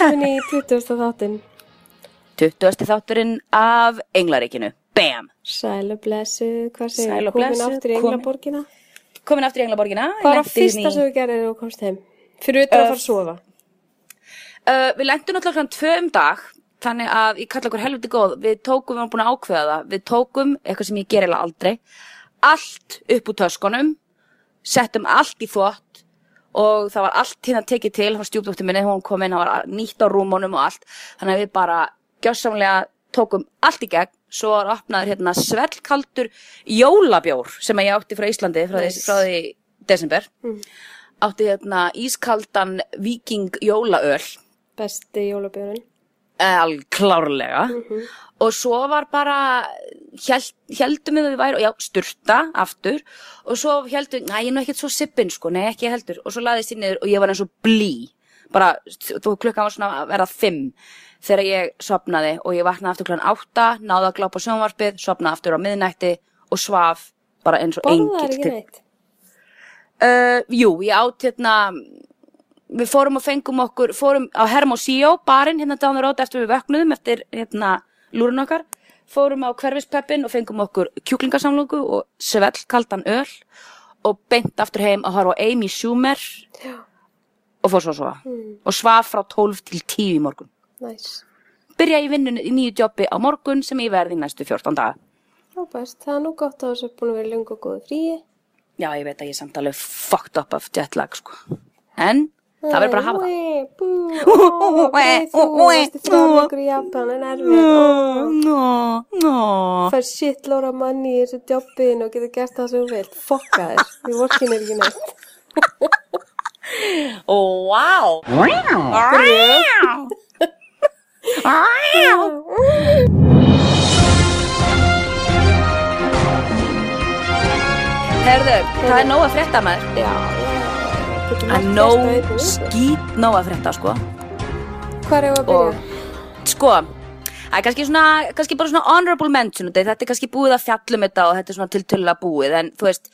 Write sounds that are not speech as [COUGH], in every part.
Velkomin í 20. þáttin 20. þátturinn af Englaríkinu. Bam! Sæl og blessu, hvað segir Sæl og komin blessuð, aftur í komin. Englaborgina Komin aftur í Englaborgina. Hvað var fyrsta sem þú gerðir og komst heim? Fyrir utan að fara að sofa Uh, við lendum náttúrulega klukkan tvö um dag, þannig að ég kalla okkur helviti góð. Við tókum, við varum búin að ákveða það, við tókum, eitthvað sem ég ger eða aldrei, allt upp úr töskunum, settum allt í þvott og það var allt hérna tekið til, var stjúpdóttir minni, hún kom inn, það var nýtt á rúmunum og allt, þannig að við bara gjössamlega tókum allt í gegn, svo var opnaður hérna svellkaldur jólabjór sem ég átti frá Íslandi frá, Nice. því, frá því desember. Átti hérna ískaldan viking jólaöl. Besti Al, klárlega og svo var bara held, heldum við að við væri já, sturta aftur. Og svo heldum, næ, ég er nú ekkert svo sippin sko, nei, ekki heldur. Og svo laðist ég niður og ég var eins og blí bara, þú klukkan var svona að vera fimm þegar ég sopnaði og ég vaknaði aftur klukkan átta, náði að glápa sjónvarpið, sopnaði aftur á miðnætti og svaf bara eins og Borðaði engill ekki neitt? Uh, jú, ég átt hérna við fórum og fengum okkur fórum á Hermosíó, barinn hérna down the road eftir við vöknuðum, eftir hérna lúrun okkar, fórum á hverfispeppin og fengum okkur kjúklingasamlóku og svell kaldan öl og beint aftur heim að horfa á Amy Schumer og fór svo svo og svaf frá 12 til 10 í morgun. Næs byrja í vinnunni í nýju jobbi á morgun sem ég verði næstu 14 daga. Já, best, það er nú gott að þessu búin að vera lengur og góðu fríi. Já, ég veit að ég er samt alveg fucked up af jetlag sko. en það verður bara að hafa það. Þú [LAUGHS] varst í þrjárleikur í Japan en erfið fær shitload af manni í þessu jobbin og getur gert það sem þú vilt. Fokka þér, því vorkin er ekki neitt. Wow. Herðu, það er nóg að frétta maður. Já, Það margt nóg skít nóg að frétta, sko. Hvar er að Og, byrja? sko, það er kannski svona, kannski bara svona honorable mention, þetta er kannski búið að fjallum þetta og þetta er svona tiltölulega búið, en þú veist,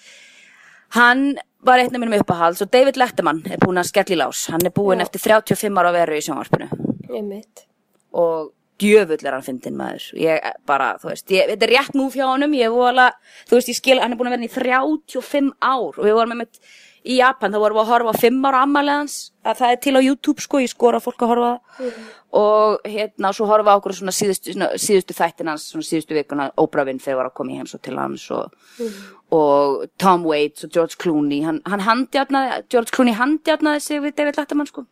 hann var einn af mínum uppáhalds og David Letterman er búinn að skella í lás. Hann er búinn Já. eftir 35 ára að vera í sjónvarpinu. Og djöfull er hann fyndin maður. Ég bara, þú veist, ég, þetta er rétt múf hjá honum. Ég voru þú veist, ég skil, hann er búin að vera í 35 ár. Og við vorum með mitt í Japan, þá vorum við að horfa á 5 ára að það er til á YouTube sko, ég skora fólk að horfa það. Og hérna, svo horfa á okkur svona síðustu, svona, síðustu þættin hans, svona síðustu vikuna Oprah Winfrey var að koma í heimsó til hans og, og Tom Waits og George Clooney. Hann, hann handjárnaði, George Clooney handjárnaði sig við David Letterman sko.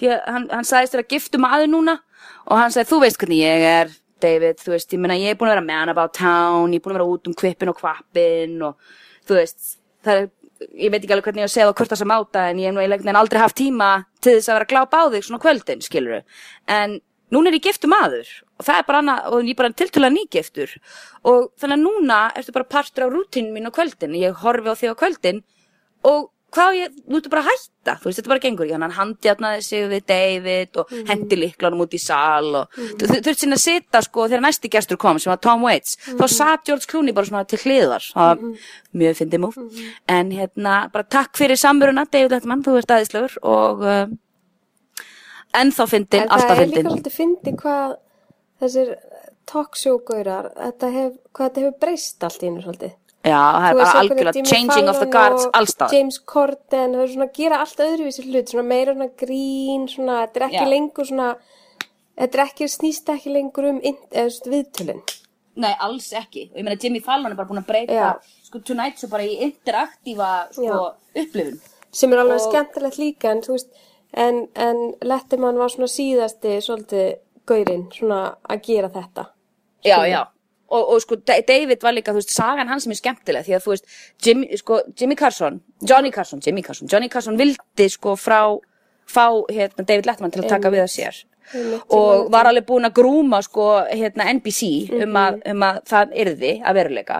Því að hann, hann sagðist þér að giftu maður núna og hann sagði, þú veist hvernig ég er David, þú veist, ég meina ég er búin að vera man about town, ég er búin að vera út um kvippin og kvappin og þú veist það er, ég veit ekki alveg hvernig ég á að segja það hvort það sem áta en ég hef nú eiginlega aldrei haft tíma til þess að vera að glápa á þig svona kvöldin, skilur en núna er ég giftu maður og það er bara annað, og ég er bara tiltölulega nýgiftur. Og þannig að núna ertu bara partur á rútinu mín á kvöldin, ég horfi á þig á kvöldin og hvað ég, nú ertu bara að hætta? Þú veist, þetta bara gengur. Hann handjátnaði sig við David og hendi liklunum út í sal og þú þú þurft sinna að sita sko þegar næsti gestur kom sem var Tom Waits þá satt George Clooney bara svona til hliðar. Það var mjög fyndið múf en hérna, bara takk fyrir samveruna David Letterman, þú ert aðeinslegur og uh, ennþá fyndin, En það alltaf er líka fyndin svolítið fyndi hvað þessir talkshow-gaurar, hvað þetta hefur breyst allt í einu svolítið. Já, það er bara algjörlega changing of the guards allstað James Corden, þau eru svona að gera allt öðruvísi hlut, svona meira svona grín, svona, þetta er ekki Já. lengur svona, þetta er ekki, snýst ekki lengur um inn- eða svona viðtölin. Nei, alls ekki. Og ég meina Jimmy Fallon er bara búin að breyta Já. sko Tonight svo bara í interaktífa sko, upplifun. Sem er alveg Og- skemmtilegt líka, en þú veist, en, en Letterman var svona síðasti svolítið gaurinn, svona að gera þetta. Já, já. Og, og sko Da- David var líka, þú veist, sagan hans sem er skemmtileg því að þú veist, Jimmy, sko, Jimmy Carson, Johnny Carson, Jimmy Carson, Johnny Carson vildi sko frá, fá hérna David Letterman til að taka við að sér. Ég og var alveg búin að grúma sko, hérna, NBC um, að, um að það yrði að veruleika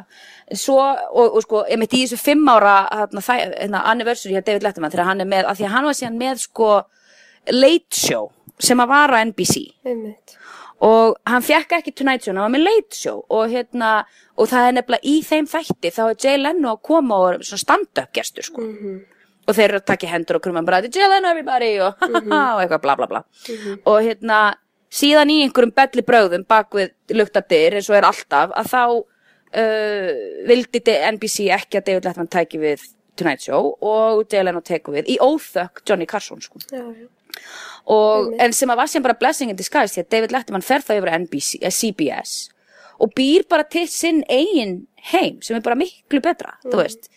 svo, og, og sko, einmitt í þessu fimm ára hérna, hérna, anniversary hjá David Letterman þegar hann er með, af því að hann var síðan með sko Late Show sem að var á NBC einmitt. Og hann fekk ekki Tonight Show, hann var með Late Show. Og hérna, og það er nefnilega í þeim þætti þá er Jay Leno að koma og stand-up gestur sko. Og þeir eru að taka hendur og krumma bara Jay Leno everybody og, [LAUGHS] og eitthvað bla bla bla. Og hérna síðan í einhverjum belli brögðum bak við luktadir eins og er alltaf að þá uh, vildi NBC ekki að David Letterman tæki við Tonight Show og Jay Leno teku við í óþökk Johnny Carson sko. Já, já. Og, en sem að var sem bara blessing in disguise því að David Letterman fer það yfir NBC, eh, CBS og býr bara til sinn eigin heim sem er bara miklu betra, þú veist.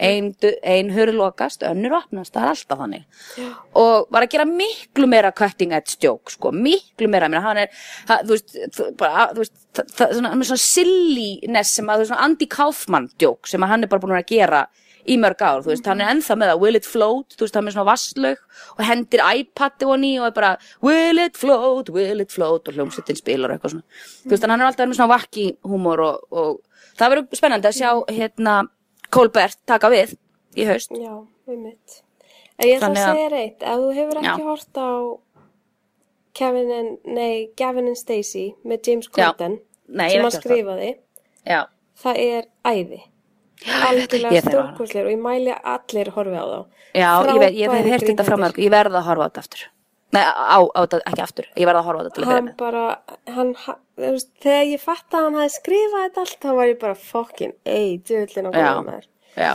Ein, du- ein hurlokast, önnur opnast það er alltaf þannig. Og var að gera miklu meira cutting edge joke sko, miklu meira, er ha, þú veist, þú, bara, þú veist það, það, svona, svona silliness sem að, Andy Kaufman joke sem að hann er bara búin að gera í mörg ár, þú veist, hann er ennþá með það Will it float, þú veist, hann er svona vasslaug og hendir iPad og ný og er bara Will it float, will it float og hljómsveitin spilar eitthvað svona þú veist, hann er alltaf með svona vakki húmor og, og það verður spennandi að sjá hérna Colbert taka við í haust Já, einmitt. En ég ætla að að- segja reitt, ef þú hefur ekki Já. hort á Kevin and, nei, Gavin and Stacey með James. Corden sem hann á. skrifaði, Já, það er æði. Algjörlega stórkosleir og ég mæli allir horfi á þá. já ég, veit, ég hef heyrt þetta frá mörg ég verð að horfa á þetta aftur Nei, á, á ekki aftur, ég verð að horfa á þetta til að byrja Hann með bara, hann, þegar ég fatt að hann hafi skrifað þetta allt, þá var ég bara fucking, ei, djöðlinn á Já. góðum með þér. Já.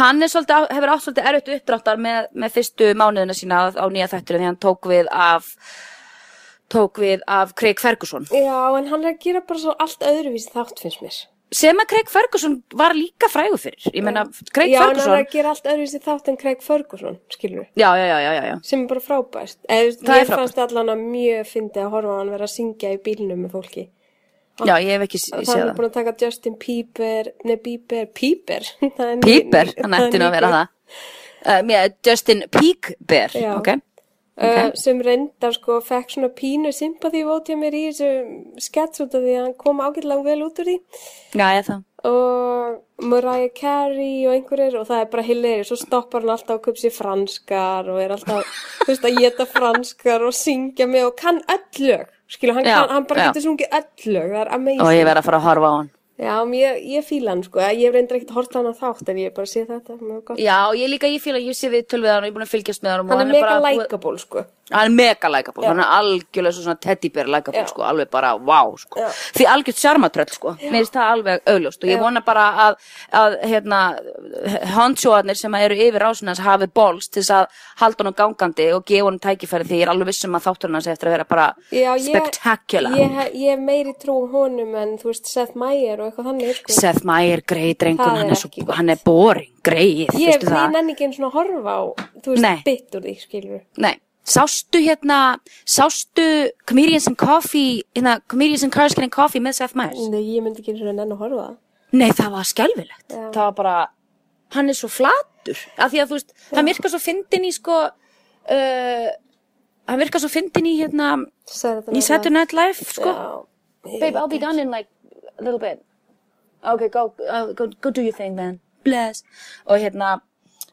Hann er svolítið, hefur átt svolítið erfitt uppdráttar með, með fyrstu mánuðina sína á, á nýja þættur því hann tók við af tók við af Craig Ferguson Já, en hann er að gera bara svo allt öðruvísi þátt finnst mér. Sem að Craig Ferguson var líka frægur fyrir ég meina, Craig Já, en hann er Ferguson að gera allt öðruvísi þátt en Craig Ferguson, skilur við. já, já, já, já, já, já. Sem er bara frábært. Eða, Það ég fannst allan að mjög fyndi að horfa hann vera að syngja í bílnum með fólki. já, ég hef ekki s- Það séð er það búin að taka Justin Bieber, nei Bieber, Bieber. [LAUGHS] Það er ný- hann ætti nú að vera það uh, Justin Peakbear Já. ok, Uh, sem reyndar sko fekk svona pínu sympathy vote hjá mér í þessu skets út af því að hann kom ágætlega vel út úr því. Já, ég það. Og Mariah Carey og einhverjir og það er bara hilleri svo stoppar hann alltaf að köpa sér franskar og er alltaf veist, að geta franskar og syngja með og kann öll lög. Skilu, hann, Já, kann, hann bara já. getur sungið öll lög er og ég verð að fara að horfa á hann já, ég, ég fíla hann sko, ég reyndar ekkert að horta hann á þátt en ég bara sé þetta mjög gott. já, ég líka, ég fíla, ég sé við tölvið hann og ég er búin að fylgjast með hann hann er mega likeable sko hann er mega Já. hann er algjörlega svo svona teddybear likeable, Já. sko, alveg bara wow, sko, Já. því algjört sjarmatröll, sko. Mér finnst það alveg augljóst og ég vona bara að, að hérna, hondsjóðarnir sem eru yfir rásunans hafi bols til þess að halda honum gangandi og gefa honum tækifæri því ég er alveg vissum að þátturinn hans eftir að vera bara Já, ég, ég, ég hef meiri trú honum en þú veist Seth Meyer og eitthvað þannig sko. Seth Meyer, greið drengur, Það er hann er, svo, hann er boring, greið, ég, veistu ég það? nenni ekki svona að horfa á þú veist, úr því, skilur Nei, sástu hérna, sástu Comedians and Coffee, hérna, Comedians and Cars Getting Coffee með Seth Meyers? Nei, ég myndi ekki einu svona nenni að horfa það Nei, það var skelfilegt. Já. Það var bara, hann er svo flatur. Af því að þú veist, hann virkar svo fyndin í sko, uh, hann virkar svo fyndin í hérna, Saturday í Saturday Night Live, sko. Já, Babe, I'll be done in like a little bit. Okay, go, uh, go, go do your thing then. Bless. Og hérna,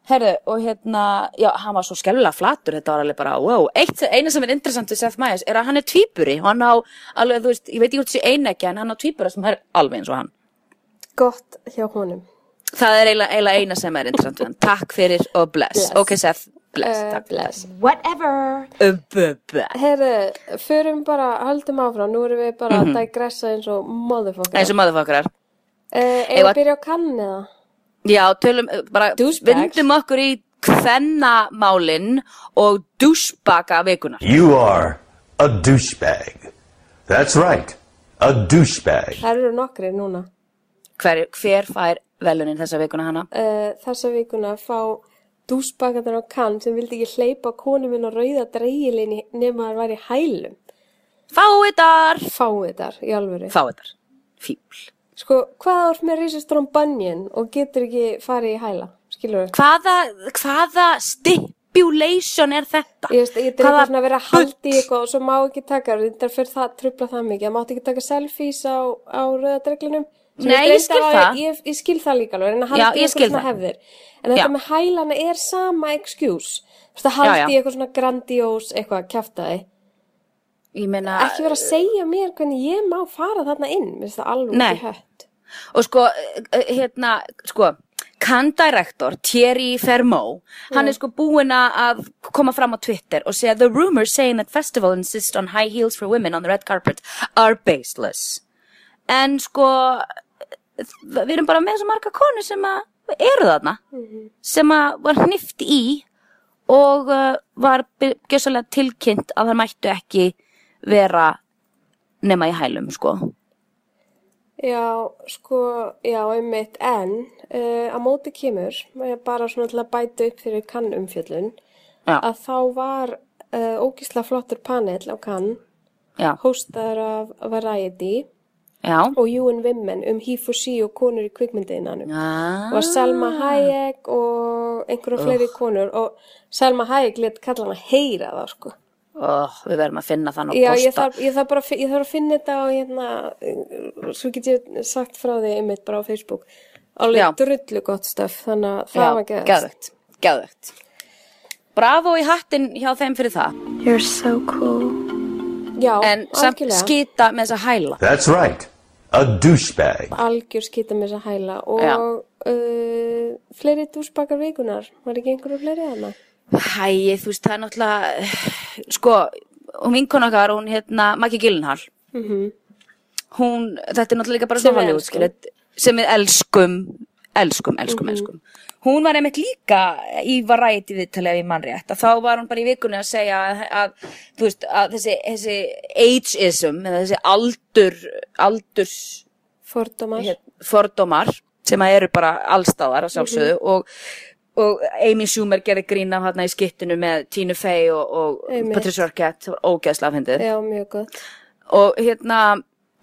herru, og hérna, já, hann var svo skelfilega flatur, þetta var alveg bara, wow. Eitt, eina sem er interessant við Seth Meyers er að hann er tvíburi og hann á, alveg, þú veist, ég veit ekki út þessi einekja, en hann á tvíbura sem er alveg eins og hann. Gott hjá honum Það er eiginlega, eiginlega eina sem er interessant við hann. Takk fyrir og bless. Bless. Ok, Seth, bless. uh, takk. bless Whatever. Uh, bu. Herru, förum bara, höldum áfram Nú erum við bara að digressa eins og motherfucker Mhm. Eins og maðurfokkar. uh, Eða að að- byrja á kann eða? Já, tölum, uh, bara Douchebags. vindum okkur í kvennamálin og douchebaka vikunar. You are a douchebag. That's right, a douchebag. Það eru nokkri núna Hver, hver fær velunin þessa vikuna hana? uh, Þessa vikuna fá dúsbakatar á kann sem vildi ekki hleypa konu minn á rauða dreigilinni nema það væri hælum Fáiðar. Fáiðar, í alvöru Fáiðar. Fíbl. Sko, hvað ár með risastrónum banjinn og getur ekki farið í hæla? Skilur við? Hvaða, hvaða stippi manipulation er þetta? Ég veist, ég er eitthvað svona að vera að haldi eitthvað og svo má ekki taka, þetta fyrir það trubla það mikið, það mátti ekki taka selfies á, á rauðadreglinum. Sem Nei, ég skil það. að- Ég, ég skil það líka alveg, en að haldi ég eitthvað svona hefðir. En þetta Já. með hælana er sama excuse. Þú veist, að haldi Já, já. eitthvað svona grandiós eitthvað kjaftaði. Meina, Ekki vera að segja mér hvernig ég má fara þarna inn, mér finnst það alveg ekki hött. og sko, eh, hérna, sko, kann director Thierry Fermot, hann er sko búinn að koma fram á Twitter og segja The rumors saying that festival insist on high heels for women on the red carpet are baseless. En sko, við erum bara með svo marga konur sem að eru þarna, sem að var hnift í og uh, var tilkynnt að það mættu ekki vera nema í hælum, sko. Já, sko, já, einmitt, en uh, að móti kemur, eh, bara svona til að bæta upp fyrir kannumfjöllun, að þá var uh, ógísla flottur panel á kann, hóstaður af Variety já. og UN Women um he for she og konur í kvikmyndiðinanum. Ah. Og Selma Hayek og einhverjum fleiri konur og Selma Hayek let kalla hana heyra það, sko. Oh, við verðum að finna þann og Já, posta. ég þarf, ég þarf bara að ég þarf að finna þetta á hérna, svo get ég sagt frá því einmitt bara á Facebook. Já. Alveg drullu gott stöf, þannig að það var geðast. geðvögt, geðvögt. Bravo í hattin hjá þeim fyrir það. You're so cool. Já, En samt algjörlega. skita með þessa hæla. That's right. A douchebag. Algjör skita með þess að hæla og Já. uh, fleiri dúsbakar vikunar, var ekki einhverju fleiri þarna? Hæ, þú veist, það er náttúrulega, sko, hún vinkona okkar, hún hérna, Maggie Gyllenhaal. Hún, þetta er náttúrulega bara svona Hollywood, sem við elskum, elskum, elskum, elskum. Hún var einmitt líka í Variety viðtalið ef ég mann rétt, að þá var hún bara í vikunni að segja að, að veist, að þessi, þessi ageism, þessi aldur, aldurs, Fordómar. hér, fordómar sem eru bara allstáðar að sjálfsögðu og, og Amy Schumer gerði grín af hérna í skittinu með Tina Fey og, og. Patricia Arquette, það var ógeðslega fyndið Já, mjög gott. og hérna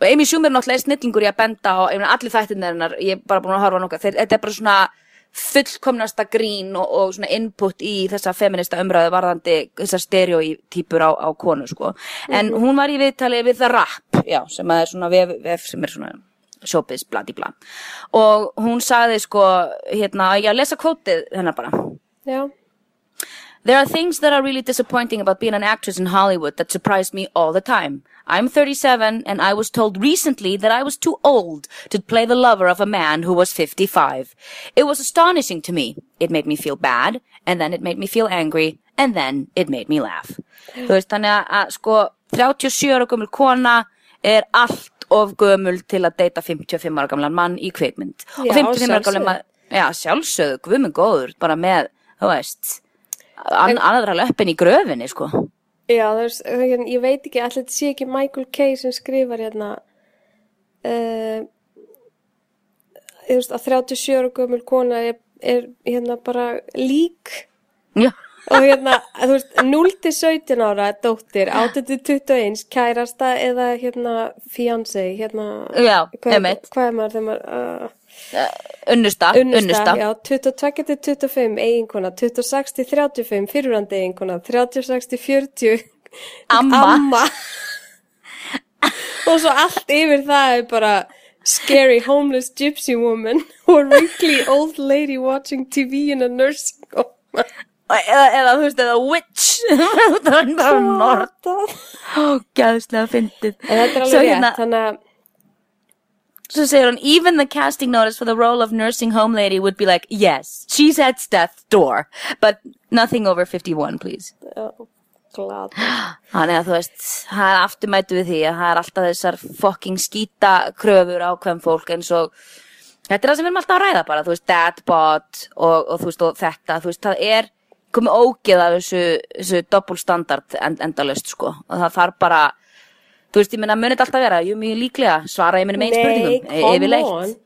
og Amy Schumer er náttúrulega er snillingur í að benda meina, allir þættinir hennar, ég er bara búin að horfa nokkað, þetta er bara svona fullkomnasta grín og, og svona input í þessa feminista umræðu varðandi þessar stereotypur á, á konu sko. en hún var í viðtali við það rap já, sem að er svona vef, vef sem er svona showbiz, bladi bla og hún sagði sko hérna, ég að lesa kvótið hennar bara Já, There are things that are really disappointing about being an actress in Hollywood that surprise me all the time. I'm 37 and I was told recently that I was too old to play the lover of a man who was 55. It was astonishing to me. It made me feel bad and then it made me feel angry and then it made me laugh. Þú veist þannig að, sko 37 ára gömul kona er allt of gömul til að deyta 55 ára gamlan mann í kvikmynd. Já, og 55 ára gamlan mann, já sjálfsögðu, guð minn góður, bara með, þú veist, an, annara löppin í gröfinni sko. Já, það er, hérna, ég veit ekki, allir sé ekki Michael Kay sem skrifar hérna, uh, þú veist, að 37 ára gömul kona er, er hérna bara lík. Já, og hérna, þú veist, 0 til 17 ára dóttir, 8 til 21 kærasta eða hérna fiancé, hérna Já, hvað, hvað er maður þegar maður uh, unnusta, unnusta, já, 22 til 25 eiginkona, 26 til 35 fyrirrandi eiginkona, 36 til 40 Amma. amma. og svo allt yfir það er bara scary homeless gypsy woman [LAUGHS] or wrinkly old lady watching TV in a nursing home eða, eða þú veist, eða witch. [LAUGHS] Það er bara nort. ógæðslega fyndið. En þetta er alveg hérna- rétt, þannig að Svo segir hún, even the casting notice for the role of nursing home lady would be like, yes, she's at death's door, but nothing over 51, please. já, glad. Þannig að þú veist, það er afturmætu við því að það er alltaf þessar fucking skýta kröfur á hvem fólk eins og þetta er það sem við erum alltaf að ræða bara, þú veist, dadbot og, og þú veist, og þetta, þú veist, það er komið ógeð af þessu, þessu doppelstandard end, endalust, sko, og það þarf bara, þú veist, ég meina, munið alltaf vera, jú, mjög líklega, svara ég minni með einn spurningum, e- come yfirleitt.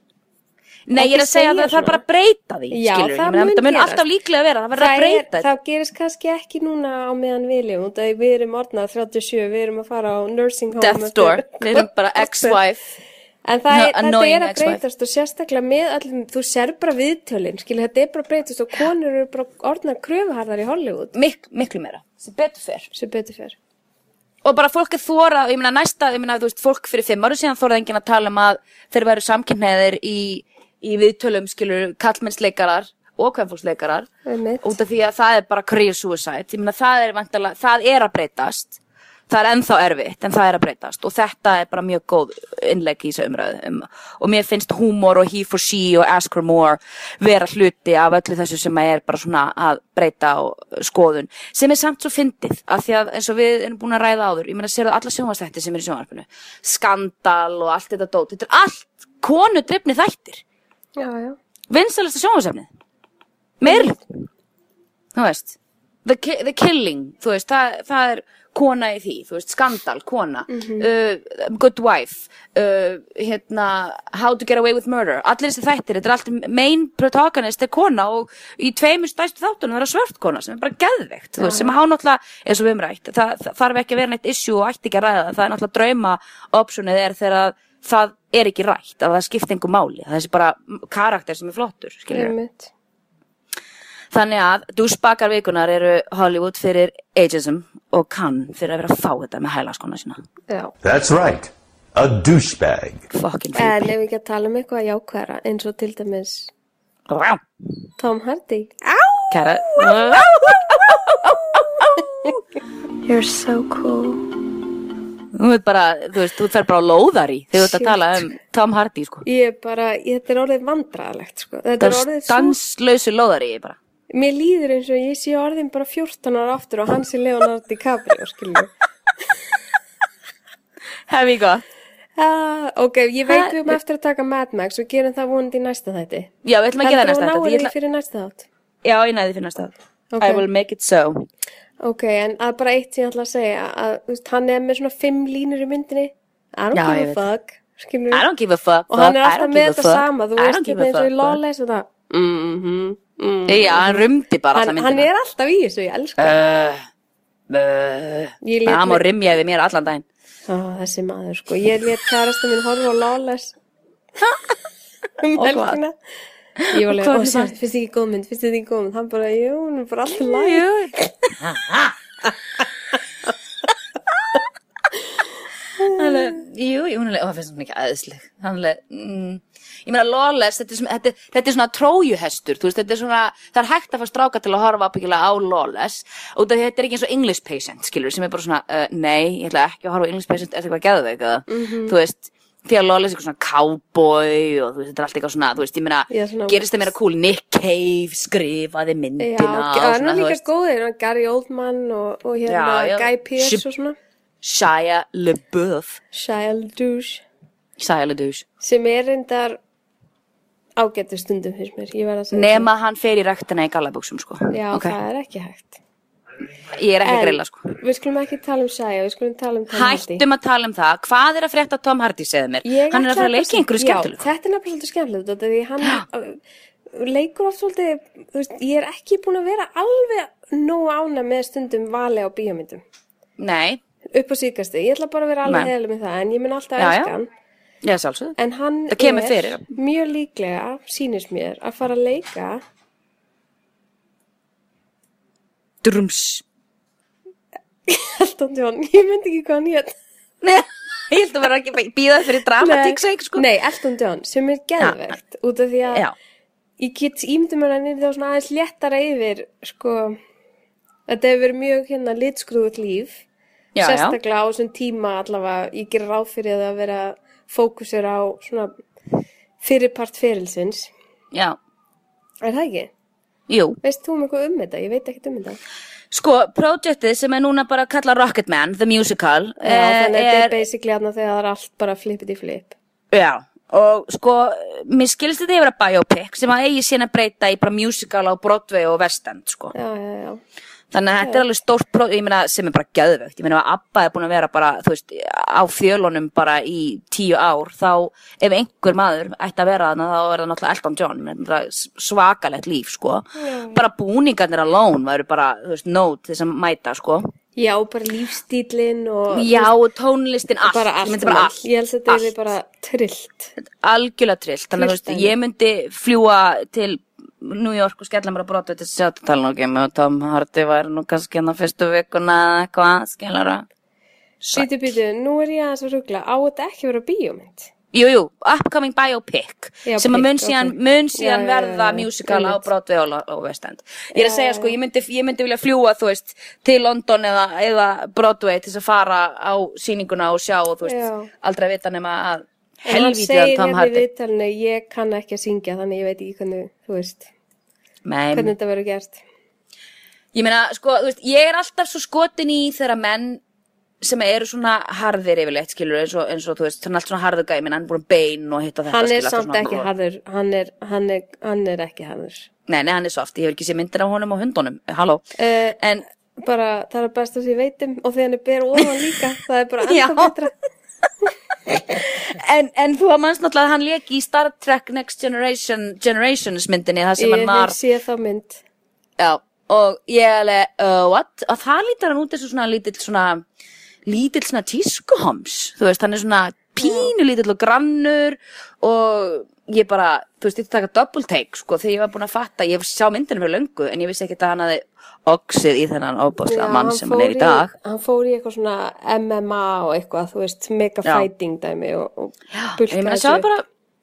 Nei, ég er að segja að það þarf bara að breyta því, Já, skilur, það mun það mun gerast. alltaf líklega vera, það verður að breyta því. það gerist kannski ekki núna á meðan því við erum orðnað 37, við erum að fara á nursing home eftir- door, við erum bara ex-wife. En það er, þetta Annoying er að breytast og sérstaklega með allum, þú ser bara viðtölin, skilja, þetta er bara að breytast og konur eru bara orðnar kröfuharðar í Hollywood, Mik miklu meira, sem betur fer. Sem betur fer. og bara fólk er þóra, ég meina næsta ég meina, þú veist, fólk fyrir fimm ára síðan þóraði enginn að tala um að þeir væru samkynneðir í, í viðtölum, skilur, kallmennsleikarar og kvenfólksleikarar. Einmitt. út af því að það er bara career suicide. Ég meina, það er það er að breytast það er ennþá erfitt, en það er að breytast. Og þetta er bara mjög góð innlegg í þessu umræðu. Um, og mér finnst húmor og he for she og ask for more vera hluti af öllu þessu sem er bara svona að breyta á skoðun. Sem er samt svo fyndið af því að eins og við erum búin að ræða áður ég meina sérðu alla sjónvastætti sem er í sjónvarpinu? Skandal og allt þetta dót. Þetta er allt konu drifni þættir. Vinsalasta sjónvarsefnið meir þú veist. The, ki the killing, þú veist. Það, það er kona í því, þú veist, skandal, kona. Uh, good wife. Uh, hérna, how to get away with murder. Allir þessi þættir, þetta er allt main protagonist er kona og í tveimur stæstu þáttunum það er svört kona sem er bara geðveikt, veist, sem há náttúrulega eins og við umrætt, það, það þarf ekki að vera neitt issue og ætti ekki að ræða það, það er náttúrulega drauma optionið er þegar að það er ekki rætt, að það skipti einhver máli, að þessi bara karakter sem er flottur, Einmitt. Þannig að dúsbakar vikunar eru Hollywood fyrir ageism og kann fyrir að vera að fá þetta með hælaskona sína. Já. That's right. A douchebag. Fucking En creepy. ef við ekki að tala um eitthvað jákvæðara eins og til dæmis Rá, Tom Hardy. Kæra. [LAUGHS] You're so cool. Þú veit bara, þú veist, þú fer bara á lóðari þegar þú ert að tala um Tom Hardy, sko. Ég er bara, ég, þetta er orðið vandræðalegt, sko. Þetta Það er er orðið svo, stanslausu lóðari, ég bara. Mér líður eins og ég sé orðin bara 14 ára aftur og hans er Leonardo DiCaprio, skiljum. Hef ég gott. Ah, ok, ég veit við um eftir að taka Mad Max og gerum það vonandi í næsta þætti. Já, við ætlum að gera Heldur næsta þú þetta. náir því ég því fyrir næsta þátt? Já, ég næði fyrir næsta þetta. Ok. I will make it so. Ok, en að bara eitt sem ég ætla að segja að þú veist, hann er með svona fimm línur í myndinni I don't Já, give a fuck skilur I don't give a fuck. og hann er alltaf don't með give a þetta fuck, sama þú veist eins og í. Lawless og það mm -hmm, mm. Já, hann rumdi bara hann, alltaf hann myndina. er alltaf í þessu, ég Ég lét hann má rimja yfir mér allan daginn. þessi maður sko. Ég let kærasta minn horfa á Lawless. [LAUGHS] Um Og helgina. Ég var Og alveg, ó, það? finnst þið ekki góð mynd finnst þið ekki góð mynd, hann bara, jú, hún er bara alltaf læg [LAUGHS] Hann er, jú, jú, hún ekki aðeinsleg. Hann er, mm, ég meina, Lawless, þetta er, þetta, er- þetta er svona trójuhestur, veist, þetta er svona, það er hægt að fá stráka til að horfa á Lawless, og þetta er ekki eins og English Patient, skilur, sem er bara svona, uh, nei, ég ætla ekki að horfa á English Patient, er þetta eitthvað geðveik, eða, þú veist, því að Lawless er eitthvað svona cowboy og þú veist, þetta er allt eitthvað svona, þú veist, ég meina, Já, svona- gerist það meira cool, Nick Cave skrifaði Já, myndina hann og svona, þú veist, góðir, Gary Oldman og, og hérna Já, já. Guy Pearce Ship- og svona. Shia LaBeouf, Shia LaDouche Shia LaDouche. sem er reyndar ágættu stundum fyrst mér, ég verð að segja Nema hann fer í ræktina í gallabuxum, sko. Já, Ok. það er ekki hægt Ég er ekki að En grilla, sko. Við skulum ekki tala um Shia, við skulum tala um Tom Hardy Hættum að tala um það. Hvað er að frétta Tom Hardy, segðu mér? Ég hann er að fara að leika einhverju Já, skemmtilegu. þetta er nefnilega svolítið af Því hann [GASPS] uh, leikur oft svolítið þú veist, Ég er ekki búin að vera alveg nógu ána með stundum vali á bíómyndum Nei, upp á síkasti, ég ætla bara að vera alveg heilig með það en ég mun alltaf Já, já. elska hann ég sjálfsögðu. en hann er mjög líklega, sýnist mér að fara að leika Drums. [LAUGHS] Elton John, ég myndi ekki hvað hann hétt Nei, ég held að vera ekki að býða fyrir dramatík seg, sko. Nei, Elton John, sem er geðvegt út af því að Já, ég get ímyndum að hann er þá svona aðeins léttara yfir sko þetta hefur verið mjög hérna litskrúðut líf Já, já. sérstaklega á þessum tíma allavega ég gerir ráð fyrir það að vera fókusur á svona fyrirpart ferilsins já, er það ekki? jú. Veist þú um eitthvað um þetta? Ég veit ekkert um þetta Sko, projektið sem er núna bara að kalla Rocketman, the musical, Já, þannig að þetta er, er basically aðna þegar það er allt bara flippið í flip já, og sko, mér skilst þetta yfir að biopic sem að eigi síðan að breyta í bara musical á Broadway og West End, sko. Já, já, já Þannig að þetta er alveg stórt próf, ég meina, sem er bara geðvögt. Ég meina að Abba er búin að vera bara, þú veist, á fjölunum bara í tíu ár, þá ef einhver maður ætti að vera þarna, þá er það náttúrulega Elton John, menn það svakalegt líf, sko. Bara búningarnir alone væru bara, þú veist, nót þess að mæta, sko. Já, bara lífstílinn og Já, og tónlistin, allt. bara Ég allt, myndi bara allt. Ég held að þetta er bara trillt. algjörlega trillt þannig að ég myndi fljúa til New York og skella mér að brota til að sjá til tala og Tom Hardy væri nú kannski hérna fyrstu vikuna eða eitthvað, skilur að Býtu, býtu, nú er ég aðeins að ruggla. Á þetta ekki vera bíómynd? Jú, jú, upcoming biopic Já, sem að mun síðan, ok. mun síðan Já, verða já, musical á. Broadway og, West End Ég er að segja, sko, ég myndi, ég myndi vilja fljúa, þú veist, til London eða, eða Broadway til þess að fara á sýninguna og sjá og þú veist, aldrei að vita nema að En hann helvítið segir að Tom hérna í Hardy viðtalinu, ég kann ekki að syngja, þannig ég veit ekki hvernig, þú veist, Nei, hvernig þetta verður gert. Ég meina, sko, þú veist, ég er alltaf svo skotin í þegar menn sem eru svona harðir yfirleitt, skilur, eins og, eins og þú veist, hann er allt svona harður gæmi, en hann er búin bein og hitt og þetta, Hann er skilur, alltaf samt svona- ekki harður, hann er, hann er, hann er ekki harður. Nei, nei, hann er soft, ég hef ekki sé myndir af honum og hundunum, halló, Uh, en, bara, það er best að ég veitum og þegar hann er ber ofan líka, það er bara [LAUGHS] enda betra. [LAUGHS] [LAUGHS] en, en þú að mannst náttúrulega að hann leki í Star Trek Next Generation, Generations myndinni, það sem Ég hann var, hef séð þá mynd. já, og ég alveg, uh, what, og það lítar hann út eins og svona lítill svona, lítill svona tískuhoms, þú veist, hann er svona pínu lítill og grannur og ég bara, þú veist, ég taka double take, sko, þegar ég var búin að fatta, ég sá myndinu fyrir löngu, en ég vissi ekki að hann hafði oxið í þennan óbáslega Já, mann sem hann er í dag. Hann fór í eitthvað svona MMA og eitthvað, þú veist, mega Já. fighting dæmi og, og En ég meina, sjáðu bara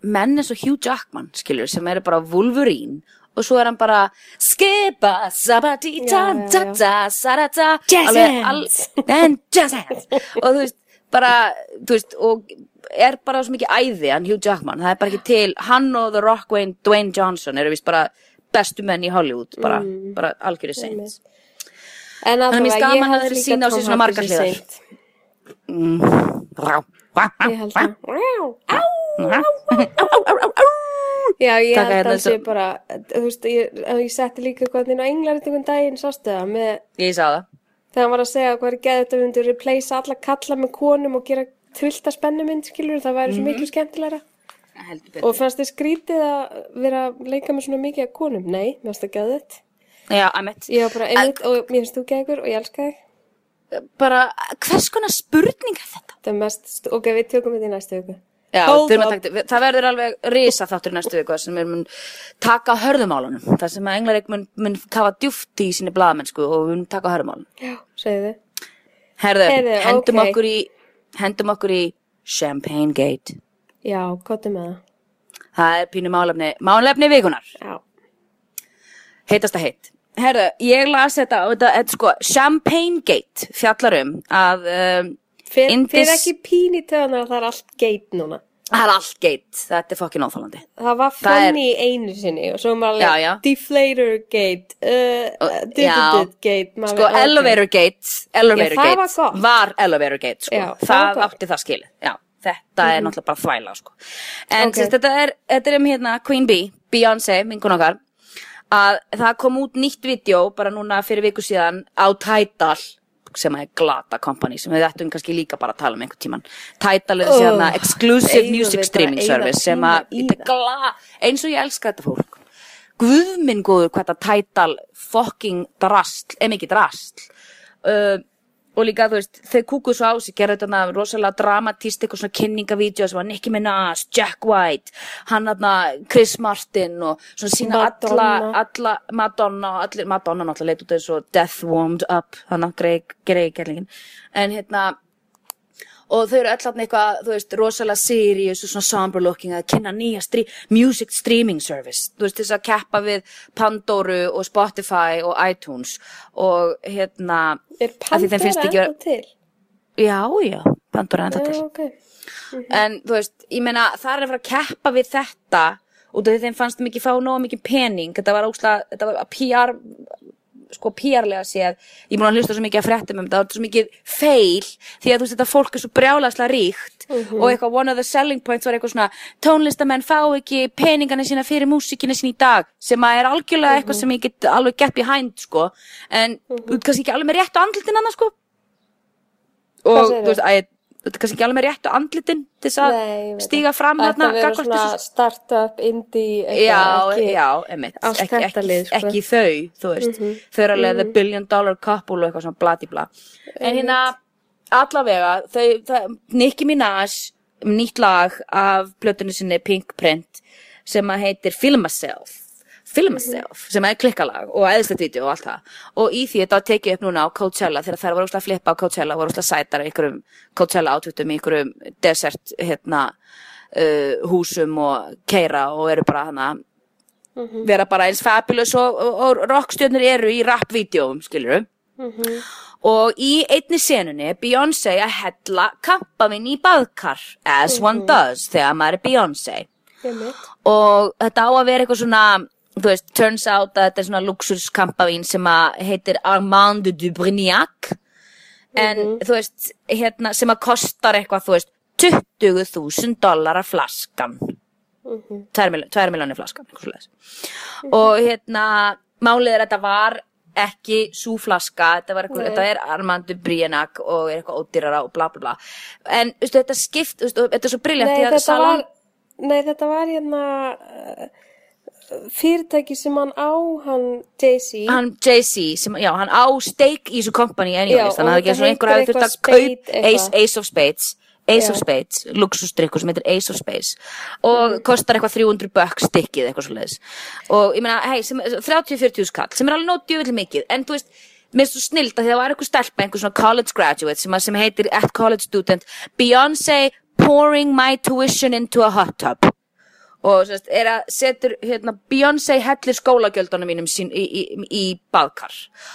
menn eins og Hugh Jackman, skilur, sem eru bara Wolverine og svo er hann bara skipa, sabati, ta, Já, já, ta, já. ta, sarata Jazz hands. en [LAUGHS] jazz hands og þú veist, bara, þú veist og er bara svo mikið æði hann Hugh Jackman, það er bara ekki til hann og The Rock Wayne, Dwayne Johnson eru vist bara bestu menn í Hollywood bara, bara algjörir seint En að allavega, finnst ég gaman að þeir sýna á sig svona margar hliðar. seint. Ég held það. Já, ég held hérna að sé bara, þú veist, ég, setti líka eitthvað inn á englar einhvern daginn, sástu það, með, Ég sá það þegar hann var að segja hvað er geðið þetta við replace alla kalla með konum og gera tvillta spennumynd, skilur, það væri svo Mhm. miklu skemmtilegra. Og fannst þið skrítið að vera að leika með svona mikið af konum? Nei, mér finnst það geðið. Já, emitt Ég var bara einmitt og mér finnst þú geðið og ég elska þig. bara, hvers konar spurning er þetta? Það er mest, ok, við tökum þetta í næstu viku. Já, að það verður alveg risa þáttur í næstu viku sem við mun taka hörðumálunum það sem að Englarik mun, mun kafa djúft í síni blaðamennsku og við mun taka á hörðumálunum Já, segðu þið. Herðu, Heyrðu, hendum, ok. okkur í, hendum okkur í Champagne Gate Já, kottum með það. það er pínu málefni, málefni vikunar Já. heitasta heitt Herðu, ég las þetta, þetta, sko, Champagne Gate fjallar um að um, Fyrir Indis- ekki pín í töðanar að það er allt geit núna. það er allt gate, þetta er fokkin óþálandi Það var Það er- funny einu sinni og svo er maður alveg deflator gate, uh, dududud gate. Sko, elevator gate, elevator Já, gate var var elevator gate, sko. Já, það það. Mhm. átti það skilið, já. Þetta er náttúrulega bara þvæla, sko. En Ok. okay. þetta, er, þetta er um hérna Queen Bee, Beyoncé, vinkun okkar, að það kom út nýtt vídeo bara núna fyrir viku síðan á Tidal, sem er glata company, sem við ættum kannski líka bara að tala um einhvern tíman. Tidal er þessi hérna exclusive music streaming service sem að, eins og ég elska þetta fólk. Guð minn góður hvað þetta Tidal fucking drastl, ef ekki drastl. Uh, og líka, þú veist, þau kúkuðu svo á sig, gerðu þetta rosalega dramatíst, eitthvað svona kynningavídeó sem var Nicki Minaj, Jack White, hann þarna Chris Martin og svona sína alla, alla, Madonna og allir, Madonna náttúrulega leit út eins og Death Warmed Up, þannig að greið, greið gerlingin, en hérna, og þau eru öll þarna eitthvað, þú veist, rosalega serious og svona somber looking að kynna nýja strí music streaming service, þú veist, þess að keppa við Pandoru og Spotify og iTunes og hérna Er þeim Pandora ekki ennþá til? já, já, Pandora ennþá til Já, ok. en þú veist, ég meina það er að fara að keppa við þetta því þeim fannst mikið fá nóga mikið pening þetta var ósla, þetta var PR sko PR-lega séð ég búin að hlusta svo mikið að fréttum um þetta þetta er svo mikið feil því að þú veist þetta fólk er svo brjálaslega ríkt og eitthvað one of the selling points var eitthvað svona tónlistamenn fá ekki peningana sína fyrir músikina sín í dag sem að er algjörlega eitthvað sem ég get alveg get behind sko. En þú veist kannski ekki alveg með rétt á andlutin annars sko og þú veist, að, þetta er kannski ekki alveg með réttu andlitin til þess að stíga fram þarna vera gagnvart svona startup, indie, Já, ekki, já, allt ekki, þetta ekki, sko. ekki þau, þú veist, þau eru alveg the billion dollar couple og eitthvað svona bladibla. En hérna, allavega, Nicki Minaj, nýtt lag af plötunni sinni Pink Print, sem að heitir Feel Myself, Feel Myself, sem er klikkalag og eðislegt vídeo og allt það. Og í því þetta var tekið upp núna á Coachella, þegar þær voru úrslega að flippa á Coachella, voru úrslega sætar í einhverjum Coachella átvitum, í einhverjum desert, hérna, uh, húsum og keira og eru bara hana vera bara eins fabulous og, og, og rockstjörnur eru í rap-vídeóum, skilur og í einni senunni Beyoncé að hella kampavinn í baðkar as one does þegar maður er Beyoncé. Og þetta á að vera eitthvað svona þú veist, turns out að þetta er svona luxuskampavín sem að heitir Armand de Brignac. En þú veist, hérna sem að kostar eitthvað, þú veist 20.000 dollara flaskan. Tvær miljón- tvær miljónir flaskan eitthvað svoleiðis. og hérna málið er að þetta var ekki svo flaska, þetta, var eitthvað, þetta er Armand de Brignac og er eitthvað ódýrara og bla bla bla. En veistu, þetta skipt, veistu, þetta er svo briljant Nei, þetta var, nei, þetta var hérna uh, fyrirtæki sem hann á, hann Jay-Z. hann Jay-Z, já, hann á steik í þessu company anyways, þannig að það er ekki þetta einhver heitir þurft að kaup Ace. Ace of Spades Ace of Já. Spades, luxusdrykkur sem heitir Ace of Spades og kostar eitthvað 300 bökk stikkið eitthvað svo leiðis og ég meina, hei, 30-40 skall sem er alveg nót djöfull mikið, en þú veist mér er svo snilt að það var eitthvað stelpa einhver svona college graduate sem, að- sem heitir at college student Beyoncé pouring my tuition into a hot tub og sérst, er að setur hérna, Beyoncé hellir skólagjöldunum mínum sín, í, í, í baðkar.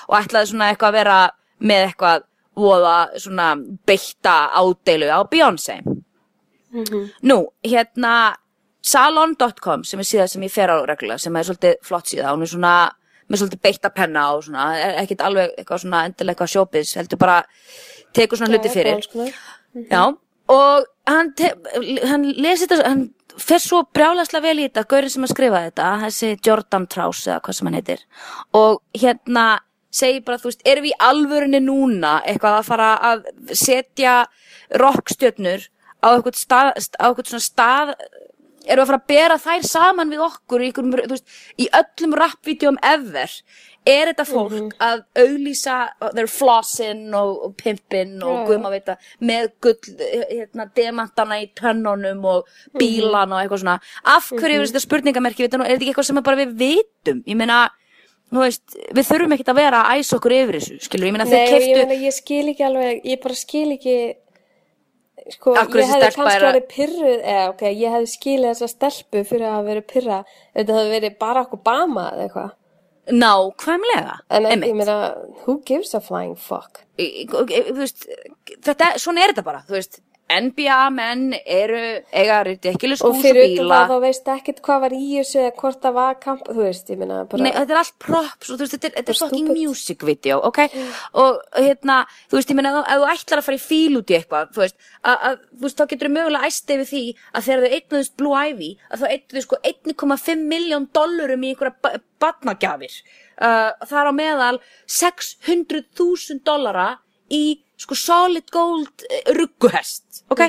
Og ætlaði svona eitthvað að vera með eitthvað voða svona beitta ádeilu á Beyoncé. Nú, hérna salon.com sem er síðan sem ég fer á reglulega sem er svolítið flott síða. Hún er svona með svolítið beitta penna og svona er ekkit alveg eitthvað svona endilega eitthvað sjópis heldur bara tekur svona hluti fyrir. alls konar. Já, og hann, hann lesi þetta, hann fer svo brjálaslega vel í þetta, gaurinn sem að skrifa þetta, þessi Jordan Traus eða hvað sem hann heitir, og hérna segir bara, þú veist, erum við í alvörunni núna eitthvað að fara að setja rockstjörnur á eitthvað stað, á eitthvað svona stað, erum við að fara að bera þær saman við okkur í, einhverjum, þú veist, í öllum rappvídeum ever, er þetta fólk að auglýsa their flossin og, og pimpin og Já, já. guðma veit að með gull, hérna, demantana í tönnunum og bílan og eitthvað svona? Af hverju er þetta spurningamerki er þetta ekki eitthvað sem bara við vitum? Ég meina, veist, við þurfum ekkert að vera að æsa okkur yfir þessu, skilur, ég meina þeir ég keiftu meina, ég skil ekki alveg, ég bara skil ekki, sko, ég hefði kannski er verið pyrruð, eða, ok, ég hefði skilið þessa stelpu fyrir að verið pyrra, þetta hefði verið Barack Obama eða eitthvað. Nákvæmlega En ekki, ég meina, who gives a flying fuck? Þú veist, þetta, svona er þetta bara, þú veist NBA menn eru eiga ridiculous Og hús og fyrir utan bíla það, þá veist ekkert hvað var í þessu eða hvort það var kamp, þú veist, ég meina, bara... Nei, þetta er allt props og þú veist, þetta er, þetta er fucking music video, ok? Og hérna, þú veist, ég meina, ef þú- ætlar að fara í fíl út í eitthvað, þú veist, að, þú veist, þá getur þú mögulega æst yfir því að þegar þau eignuðust Blue Ivy, að þá eignuðu sko 1,5 miljón dollurum í einhverja ba badnagjafir. Uh, það er á meðal 600.000 dollara í sko solid gold uh, rugguhest, ok?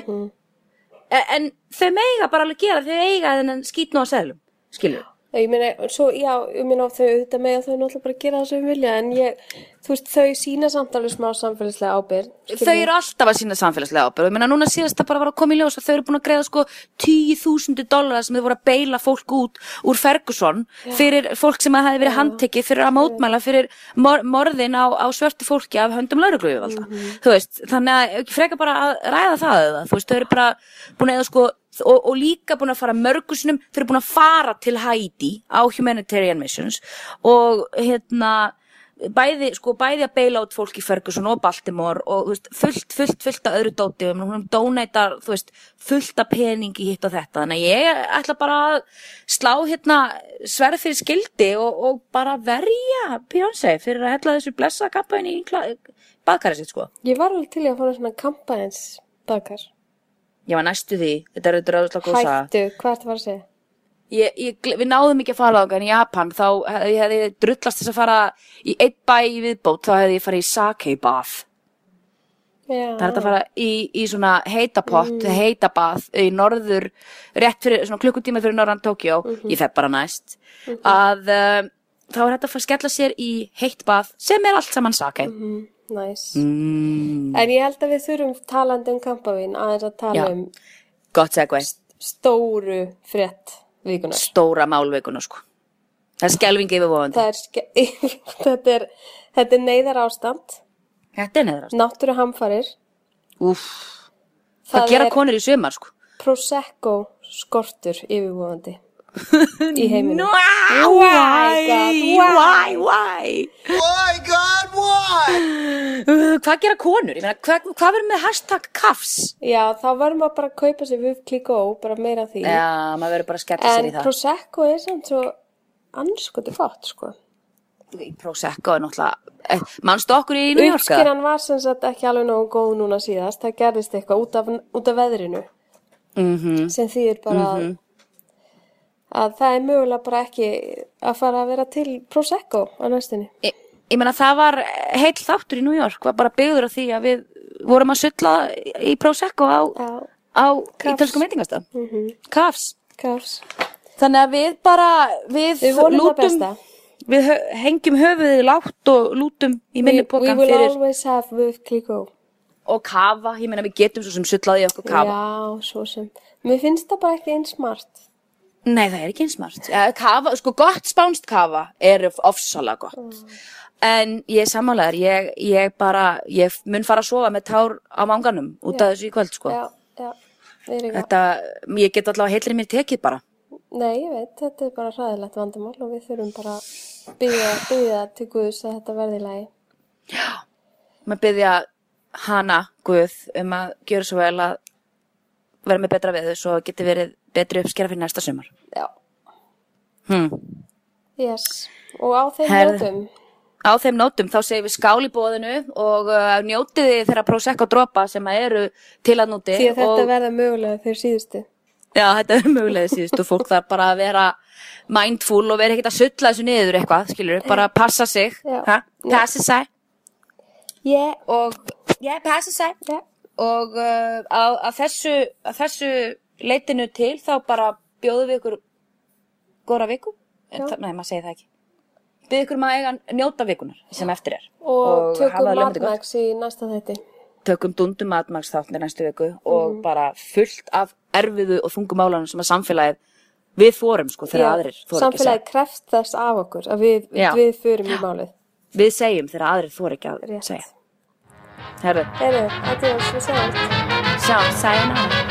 E- En þau meiga bara alveg gera, þau eiga þennan skýtnú að seglum, skilur Ég meina, svo, já, ég meina þau auðvitað með að þau náttúrulega bara gera það sem þau vilja, en ég, þú veist, þau sína samt alveg smá samfélagslega skilur þau við. eru alltaf að sína samfélagslega ábyrgð. Ég meina núna síðast það bara var að koma í ljós að þau eru búin að greiða sko 10.000 dólarar sem þau voru að beila fólk út úr Ferguson fyrir fólk sem að hefði verið handtekið fyrir að mótmæla fyrir mor morðin á, á svörtu fólki af höndum lauruglu þú veist, þannig að ekki freka bara að ræða það eða, þú veist, búin að og, og líka búin að fara mörgusunum þau eru búin að fara til Haiti á humanitarian missions og hérna bæði, sko, bæði að beila út fólk í Ferguson og Baltimore og veist, fullt, fullt, fullt af öðru dóti og hún donætar, þú veist, fullt af pening í hitt og þetta, þannig að ég ætla bara að slá hérna sverð fyrir skildi og, og bara verja Beyoncé fyrir að hella þessu blessa kampaðin í baðkari sitt, sko. Ég var alveg til að fara svona kampæns bakar. Ég var næstu því, þetta er auðvitað ráðslega góð saga. Hættu, hvað ertu að fara að segja? Ég, ég, við náðum ekki að fara á en í Japan þá hefði ég hefði drullast þess að fara í einn bæ í viðbót þá hefði ég farið í sake bath Já. Það er að fara í, í svona heitapott, mm. heitabað í norður, rétt fyrir, svona klukkutíma fyrir norðan Tókjó, Mhm. ég fef bara næst, að uh, þá er hægt að fara að skella sér í heitt bað sem er allt saman sakei. Mhm. Næs. Mm. En ég held að við þurfum talandi um kampavín aðeins að tala Já. um Gott segvei, stóru frétt vikunar. stóra málveikuna sko. Það er skelvingi yfirvofandi. Það ske- [LAUGHS] þetta er, þetta er neyðar ástand, Þetta er neðrast. náttúru hamfarir, Úff, það, gera konur í sumar sko. Prosecco skortur yfirvofandi í heiminum. Why, Why, God, why, why? Why, God, why? Uh, hvað gera konur? Ég meina, hvað, hvað verður með hashtag kafs? Já, þá verðum maður bara að kaupa sér við klíkó, bara meira af því. Já, maður verður bara að skella sér en í það. Prosecco er samt svo anskoti gott, sko. Í Prosecco er náttúrulega, eh, manstu okkur í New York? eða? Uppskeran var sem sagt ekki alveg nógu góð núna síðast, það gerðist eitthvað út af, út af veðrinu Mhm. sem þýðir bara að, að það er mögulega bara ekki að fara að vera til Prosecco á næstinni. Ég, ég meina, það var heil þáttur í New York, var bara byggður á því að við vorum að sulla í Prosecco á, á Kafs. ítalskum veitingastað. Mm Kafs. kafs. Þannig að við bara, við, Við lútum, við hengjum höfuðið látt og lútum í We, minni we pokan will fyrir always have with klíkó. og kafa, ég meina við getum svo sem sullaði okkur kafa. Já, svo sem. Mér finnst það bara ekki eins smart. Nei, það er ekki eins smart. Ja, kafa, sko gott spánst kafa er ofsalega gott. En ég er sammálaður, ég, ég bara, ég mun fara að sofa með tár á manganum út af þessu í kvöld, sko. Já, já. Við erum Þetta, ég get allavega heilri mér tekið bara. Nei, ég veit, þetta er bara hræðilegt vandamál og við þurfum bara að byggja, byggja til Guðs að þetta verði í lagi. Maður byggja hana, Guð, um að gjöra svo vel að vera með betra veður svo geti verið betri uppskera fyrir næsta sumar. Já, Hmm. yes. Og á þeim Herðu. nótum, Á þeim nótum þá segjum við skál í bóðinu og uh, njótið þið þeirra Prosecco dropa sem að eru til að núti. því að þetta og, verða mögulega fyrir síðustu. Já, þetta er mögulega síðust og fólk þarf bara að vera mindful og vera ekkert að sulla þessu niður eitthvað, skilur, bara passa sig, ha? passa sig Yeah. og, já, passa sig Yeah. og uh, á, að þessu, að þessu leitinu til þá bara bjóðum við ykkur góra viku, en, nei, maður segir það ekki, byrð ykkur maður eiga að njóta vikunar sem eftir er Og, hafa tökum matmax í næsta þætti. tökum dundum matmags þáttir næstu viku og Mhm. bara fullt af erfiðu og þungum málanum sem að samfélagið við þórum sko þegar aðrir þóra ekki að segja. samfélagi kreft þess af okkur að við, við förum í málið. Við segjum þegar aðrir þóra ekki að Rétt. segja. Herðu, Heyrðu, adiós, við sjáum. sjá, sayonara.